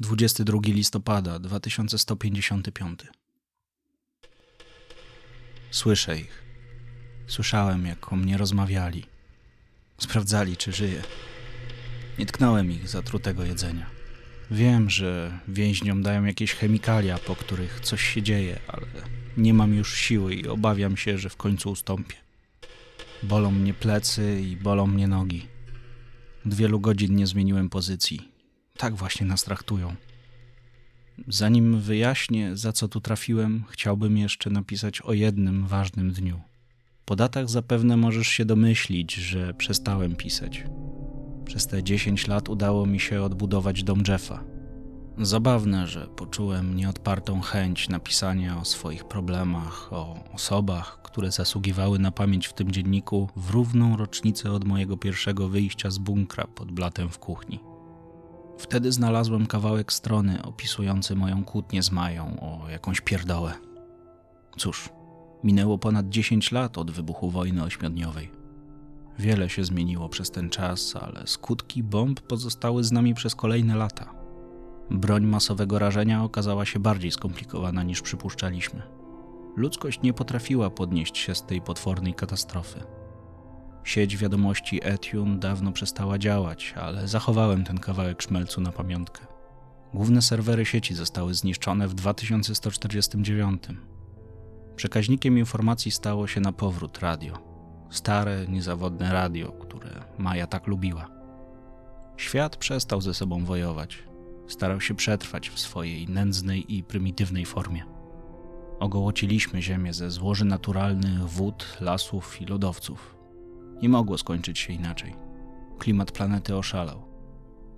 22 listopada 2155. Słyszę ich. Słyszałem, jak o mnie rozmawiali. Sprawdzali, czy żyję. Nie tknąłem ich zatrutego jedzenia. Wiem, że więźniom dają jakieś chemikalia, po których coś się dzieje, ale nie mam już siły i obawiam się, że w końcu ustąpię. Bolą mnie plecy i bolą mnie nogi. Od wielu godzin nie zmieniłem pozycji. Tak właśnie nas traktują. Zanim wyjaśnię, za co tu trafiłem, chciałbym jeszcze napisać o jednym ważnym dniu. Po datach zapewne możesz się domyślić, że przestałem pisać. Przez te 10 lat udało mi się odbudować dom Jeffa. Zabawne, że poczułem nieodpartą chęć napisania o swoich problemach, o osobach, które zasługiwały na pamięć w tym dzienniku w równą rocznicę od mojego pierwszego wyjścia z bunkra pod blatem w kuchni. Wtedy znalazłem kawałek strony opisujący moją kłótnię z Mają o jakąś pierdołę. Cóż, minęło ponad 10 lat od wybuchu wojny ośmiodniowej. Wiele się zmieniło przez ten czas, ale skutki bomb pozostały z nami przez kolejne lata. Broń masowego rażenia okazała się bardziej skomplikowana niż przypuszczaliśmy. Ludzkość nie potrafiła podnieść się z tej potwornej katastrofy. Sieć wiadomości Etune dawno przestała działać, ale zachowałem ten kawałek szmelcu na pamiątkę. Główne serwery sieci zostały zniszczone w 2149. Przekaźnikiem informacji stało się na powrót radio. Stare, niezawodne radio, które Maja tak lubiła. Świat przestał ze sobą wojować. Starał się przetrwać w swojej nędznej i prymitywnej formie. Ogołociliśmy Ziemię ze złoży naturalnych wód, lasów i lodowców. Nie mogło skończyć się inaczej. Klimat planety oszalał.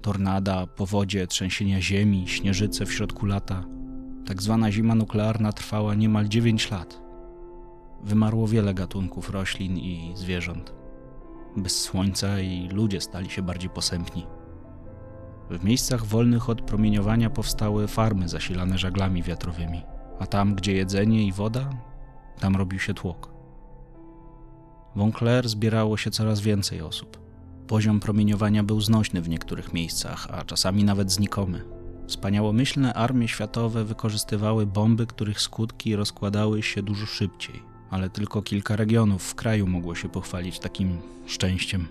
Tornada, powodzie, trzęsienia ziemi, śnieżyce w środku lata. Tak zwana zima nuklearna trwała niemal 9 lat. Wymarło wiele gatunków roślin i zwierząt. Bez słońca i ludzie stali się bardziej posępni. W miejscach wolnych od promieniowania powstały farmy zasilane żaglami wiatrowymi, a tam, gdzie jedzenie i woda, tam robił się tłok. Wąkler zbierało się coraz więcej osób. Poziom promieniowania był znośny w niektórych miejscach, a czasami nawet znikomy. Wspaniałomyślne armie światowe wykorzystywały bomby, których skutki rozkładały się dużo szybciej, ale tylko kilka regionów w kraju mogło się pochwalić takim szczęściem.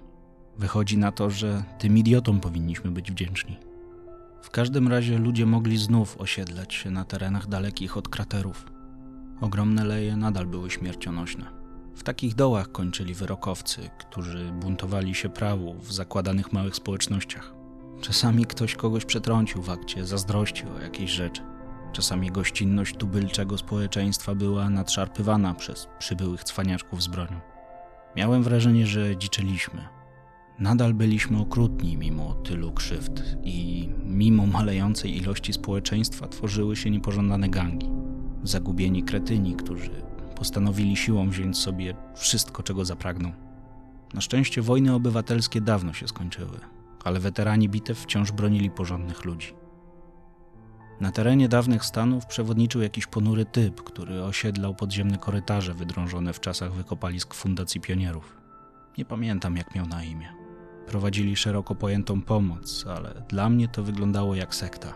Wychodzi na to, że tym idiotom powinniśmy być wdzięczni. W każdym razie ludzie mogli znów osiedlać się na terenach dalekich od kraterów. Ogromne leje nadal były śmiercionośne. W takich dołach kończyli wyrokowcy, którzy buntowali się prawu w zakładanych małych społecznościach. Czasami ktoś kogoś przetrącił w akcie zazdrości o jakiejś rzeczy. Czasami gościnność tubylczego społeczeństwa była nadszarpywana przez przybyłych cwaniaczków z bronią. Miałem wrażenie, że dziczyliśmy. Nadal byliśmy okrutni mimo tylu krzywd i mimo malejącej ilości społeczeństwa tworzyły się niepożądane gangi. Zagubieni kretyni, którzy postanowili siłą wziąć sobie wszystko, czego zapragną. Na szczęście wojny obywatelskie dawno się skończyły, ale weterani bitew wciąż bronili porządnych ludzi. Na terenie dawnych Stanów przewodniczył jakiś ponury typ, który osiedlał podziemne korytarze wydrążone w czasach wykopalisk Fundacji Pionierów. Nie pamiętam, jak miał na imię. Prowadzili szeroko pojętą pomoc, ale dla mnie to wyglądało jak sekta.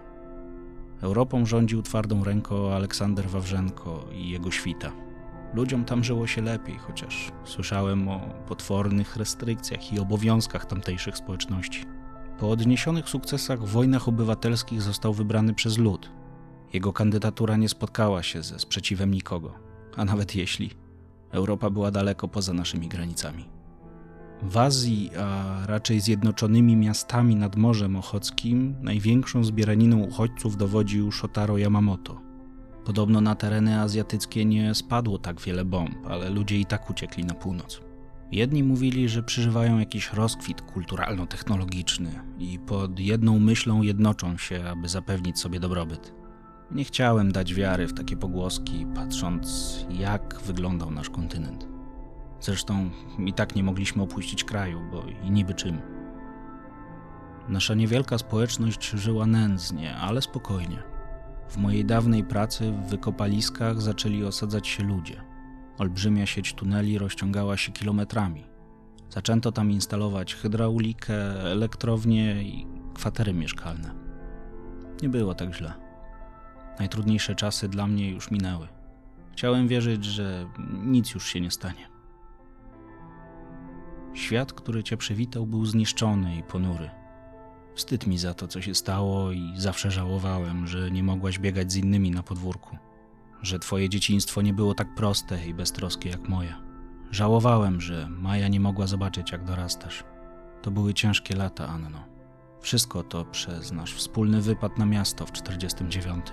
Europą rządził twardą ręką Aleksander Wawrzenko i jego świta – Ludziom tam żyło się lepiej, chociaż słyszałem o potwornych restrykcjach i obowiązkach tamtejszych społeczności. Po odniesionych sukcesach w wojnach obywatelskich został wybrany przez lud. Jego kandydatura nie spotkała się ze sprzeciwem nikogo, a nawet jeśli, Europa była daleko poza naszymi granicami. W Azji, a raczej zjednoczonymi miastami nad Morzem Ochockim, największą zbieraniną uchodźców dowodził Shotaro Yamamoto – Podobno na tereny azjatyckie nie spadło tak wiele bomb, ale ludzie i tak uciekli na północ. Jedni mówili, że przeżywają jakiś rozkwit kulturalno-technologiczny i pod jedną myślą jednoczą się, aby zapewnić sobie dobrobyt. Nie chciałem dać wiary w takie pogłoski, patrząc, jak wyglądał nasz kontynent. Zresztą i tak nie mogliśmy opuścić kraju, bo i niby czym. Nasza niewielka społeczność żyła nędznie, ale spokojnie. W mojej dawnej pracy w wykopaliskach zaczęli osadzać się ludzie. Olbrzymia sieć tuneli rozciągała się kilometrami. Zaczęto tam instalować hydraulikę, elektrownie i kwatery mieszkalne. Nie było tak źle. Najtrudniejsze czasy dla mnie już minęły. Chciałem wierzyć, że nic już się nie stanie. Świat, który cię przywitał, był zniszczony i ponury. Wstyd mi za to, co się stało, i zawsze żałowałem, że nie mogłaś biegać z innymi na podwórku, że twoje dzieciństwo nie było tak proste i beztroskie jak moje. Żałowałem, że Maja nie mogła zobaczyć, jak dorastasz. To były ciężkie lata, Anno. Wszystko to przez nasz wspólny wypad na miasto w 49.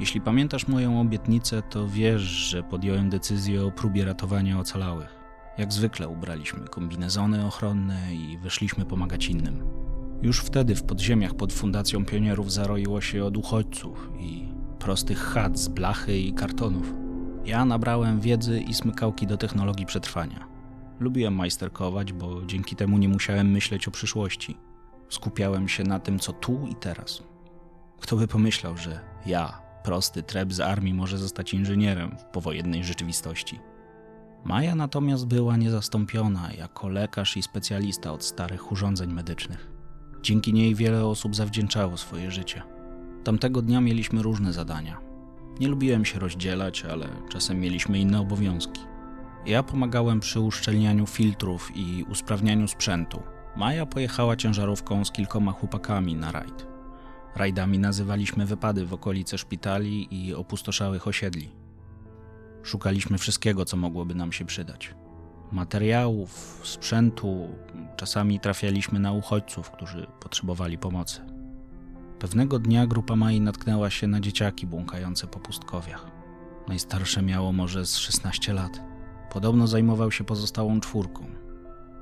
Jeśli pamiętasz moją obietnicę, to wiesz, że podjąłem decyzję o próbie ratowania ocalałych. Jak zwykle ubraliśmy kombinezony ochronne i wyszliśmy pomagać innym. Już wtedy w podziemiach pod Fundacją Pionierów zaroiło się od uchodźców i prostych chat z blachy i kartonów. Ja nabrałem wiedzy i smykałki do technologii przetrwania. Lubiłem majsterkować, bo dzięki temu nie musiałem myśleć o przyszłości. Skupiałem się na tym, co tu i teraz. Kto by pomyślał, że ja, prosty treb z armii, może zostać inżynierem w powojennej rzeczywistości? Maja natomiast była niezastąpiona jako lekarz i specjalista od starych urządzeń medycznych. Dzięki niej wiele osób zawdzięczało swoje życie. Tamtego dnia mieliśmy różne zadania. Nie lubiłem się rozdzielać, ale czasem mieliśmy inne obowiązki. Ja pomagałem przy uszczelnianiu filtrów i usprawnianiu sprzętu. Maja pojechała ciężarówką z kilkoma chłopakami na rajd. Rajdami nazywaliśmy wypady w okolice szpitali i opustoszałych osiedli. Szukaliśmy wszystkiego, co mogłoby nam się przydać. Materiałów, sprzętu, czasami trafialiśmy na uchodźców, którzy potrzebowali pomocy. Pewnego dnia grupa Mai natknęła się na dzieciaki błąkające po pustkowiach. Najstarsze miało może z 16 lat. Podobno zajmował się pozostałą czwórką.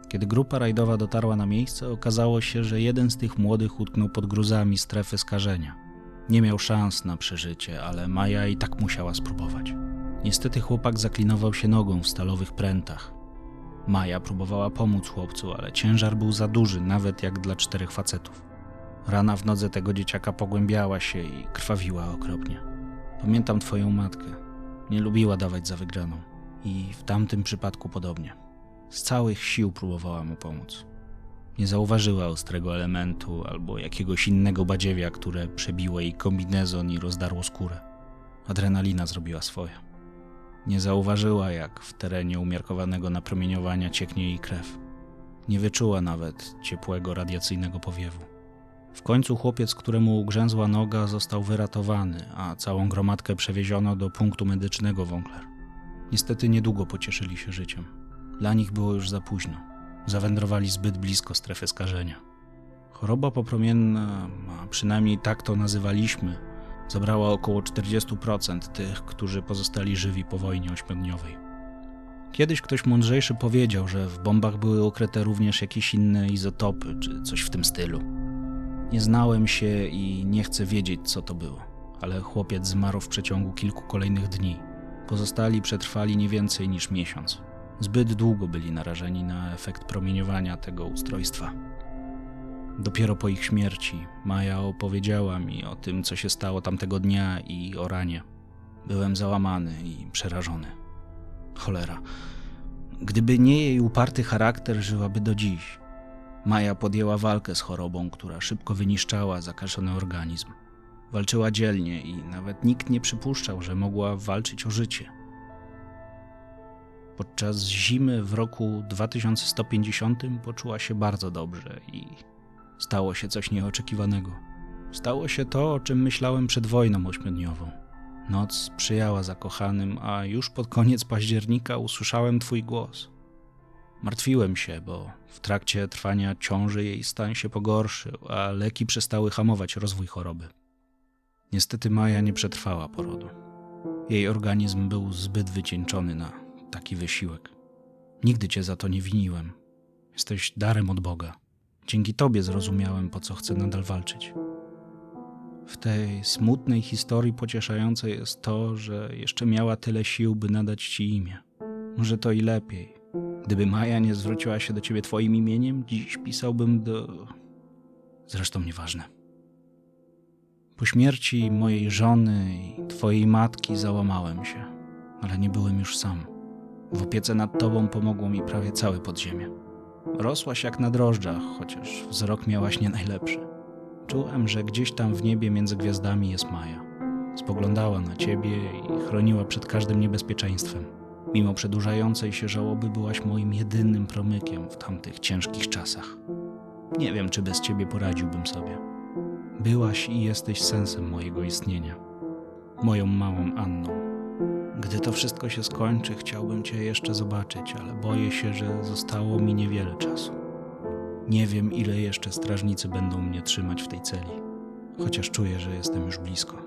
Kiedy grupa rajdowa dotarła na miejsce, okazało się, że jeden z tych młodych utknął pod gruzami strefy skażenia. Nie miał szans na przeżycie, ale Maja i tak musiała spróbować. Niestety chłopak zaklinował się nogą w stalowych prętach. Maja próbowała pomóc chłopcu, ale ciężar był za duży, nawet jak dla czterech facetów. Rana w nodze tego dzieciaka pogłębiała się i krwawiła okropnie. Pamiętam twoją matkę. Nie lubiła dawać za wygraną. I w tamtym przypadku podobnie. Z całych sił próbowała mu pomóc. Nie zauważyła ostrego elementu albo jakiegoś innego badziewia, które przebiło jej kombinezon i rozdarło skórę. Adrenalina zrobiła swoje. Nie zauważyła, jak w terenie umiarkowanego napromieniowania cieknie jej krew. Nie wyczuła nawet ciepłego radiacyjnego powiewu. W końcu chłopiec, któremu ugrzęzła noga, został wyratowany, a całą gromadkę przewieziono do punktu medycznego Wąkler. Niestety niedługo pocieszyli się życiem. Dla nich było już za późno. Zawędrowali zbyt blisko strefy skażenia. Choroba popromienna, a przynajmniej tak to nazywaliśmy, zabrała około 40% tych, którzy pozostali żywi po wojnie ośmiodniowej. Kiedyś ktoś mądrzejszy powiedział, że w bombach były ukryte również jakieś inne izotopy czy coś w tym stylu. Nie znałem się i nie chcę wiedzieć, co to było, ale chłopiec zmarł w przeciągu kilku kolejnych dni. Pozostali przetrwali nie więcej niż miesiąc. Zbyt długo byli narażeni na efekt promieniowania tego ustrojstwa. Dopiero po ich śmierci Maja opowiedziała mi o tym, co się stało tamtego dnia i o ranie. Byłem załamany i przerażony. Cholera. Gdyby nie jej uparty charakter, żyłaby do dziś. Maja podjęła walkę z chorobą, która szybko wyniszczała zakażony organizm. Walczyła dzielnie i nawet nikt nie przypuszczał, że mogła walczyć o życie. Podczas zimy w roku 2150 poczuła się bardzo dobrze i stało się coś nieoczekiwanego. Stało się to, o czym myślałem przed wojną ośmiodniową. Noc sprzyjała zakochanym, a już pod koniec października usłyszałem Twój głos. Martwiłem się, bo w trakcie trwania ciąży jej stan się pogorszył, a leki przestały hamować rozwój choroby. Niestety Maja nie przetrwała porodu. Jej organizm był zbyt wycieńczony na taki wysiłek. Nigdy cię za to nie winiłem. Jesteś darem od Boga. Dzięki tobie zrozumiałem, po co chcę nadal walczyć. W tej smutnej historii pocieszające jest to, że jeszcze miała tyle sił, by nadać ci imię. Może to i lepiej. Gdyby Maja nie zwróciła się do ciebie twoim imieniem, dziś pisałbym do. Zresztą nieważne. Po śmierci mojej żony i twojej matki załamałem się, ale nie byłem już sam. W opiece nad tobą pomogło mi prawie całe podziemie. Rosłaś jak na drożdżach, chociaż wzrok miałaś nie najlepszy. Czułem, że gdzieś tam w niebie między gwiazdami jest Maja. Spoglądała na ciebie i chroniła przed każdym niebezpieczeństwem. Mimo przedłużającej się żałoby, byłaś moim jedynym promykiem w tamtych ciężkich czasach. Nie wiem, czy bez ciebie poradziłbym sobie. Byłaś i jesteś sensem mojego istnienia. Moją małą Anną. Gdy to wszystko się skończy, chciałbym cię jeszcze zobaczyć, ale boję się, że zostało mi niewiele czasu. Nie wiem, ile jeszcze strażnicy będą mnie trzymać w tej celi, chociaż czuję, że jestem już blisko.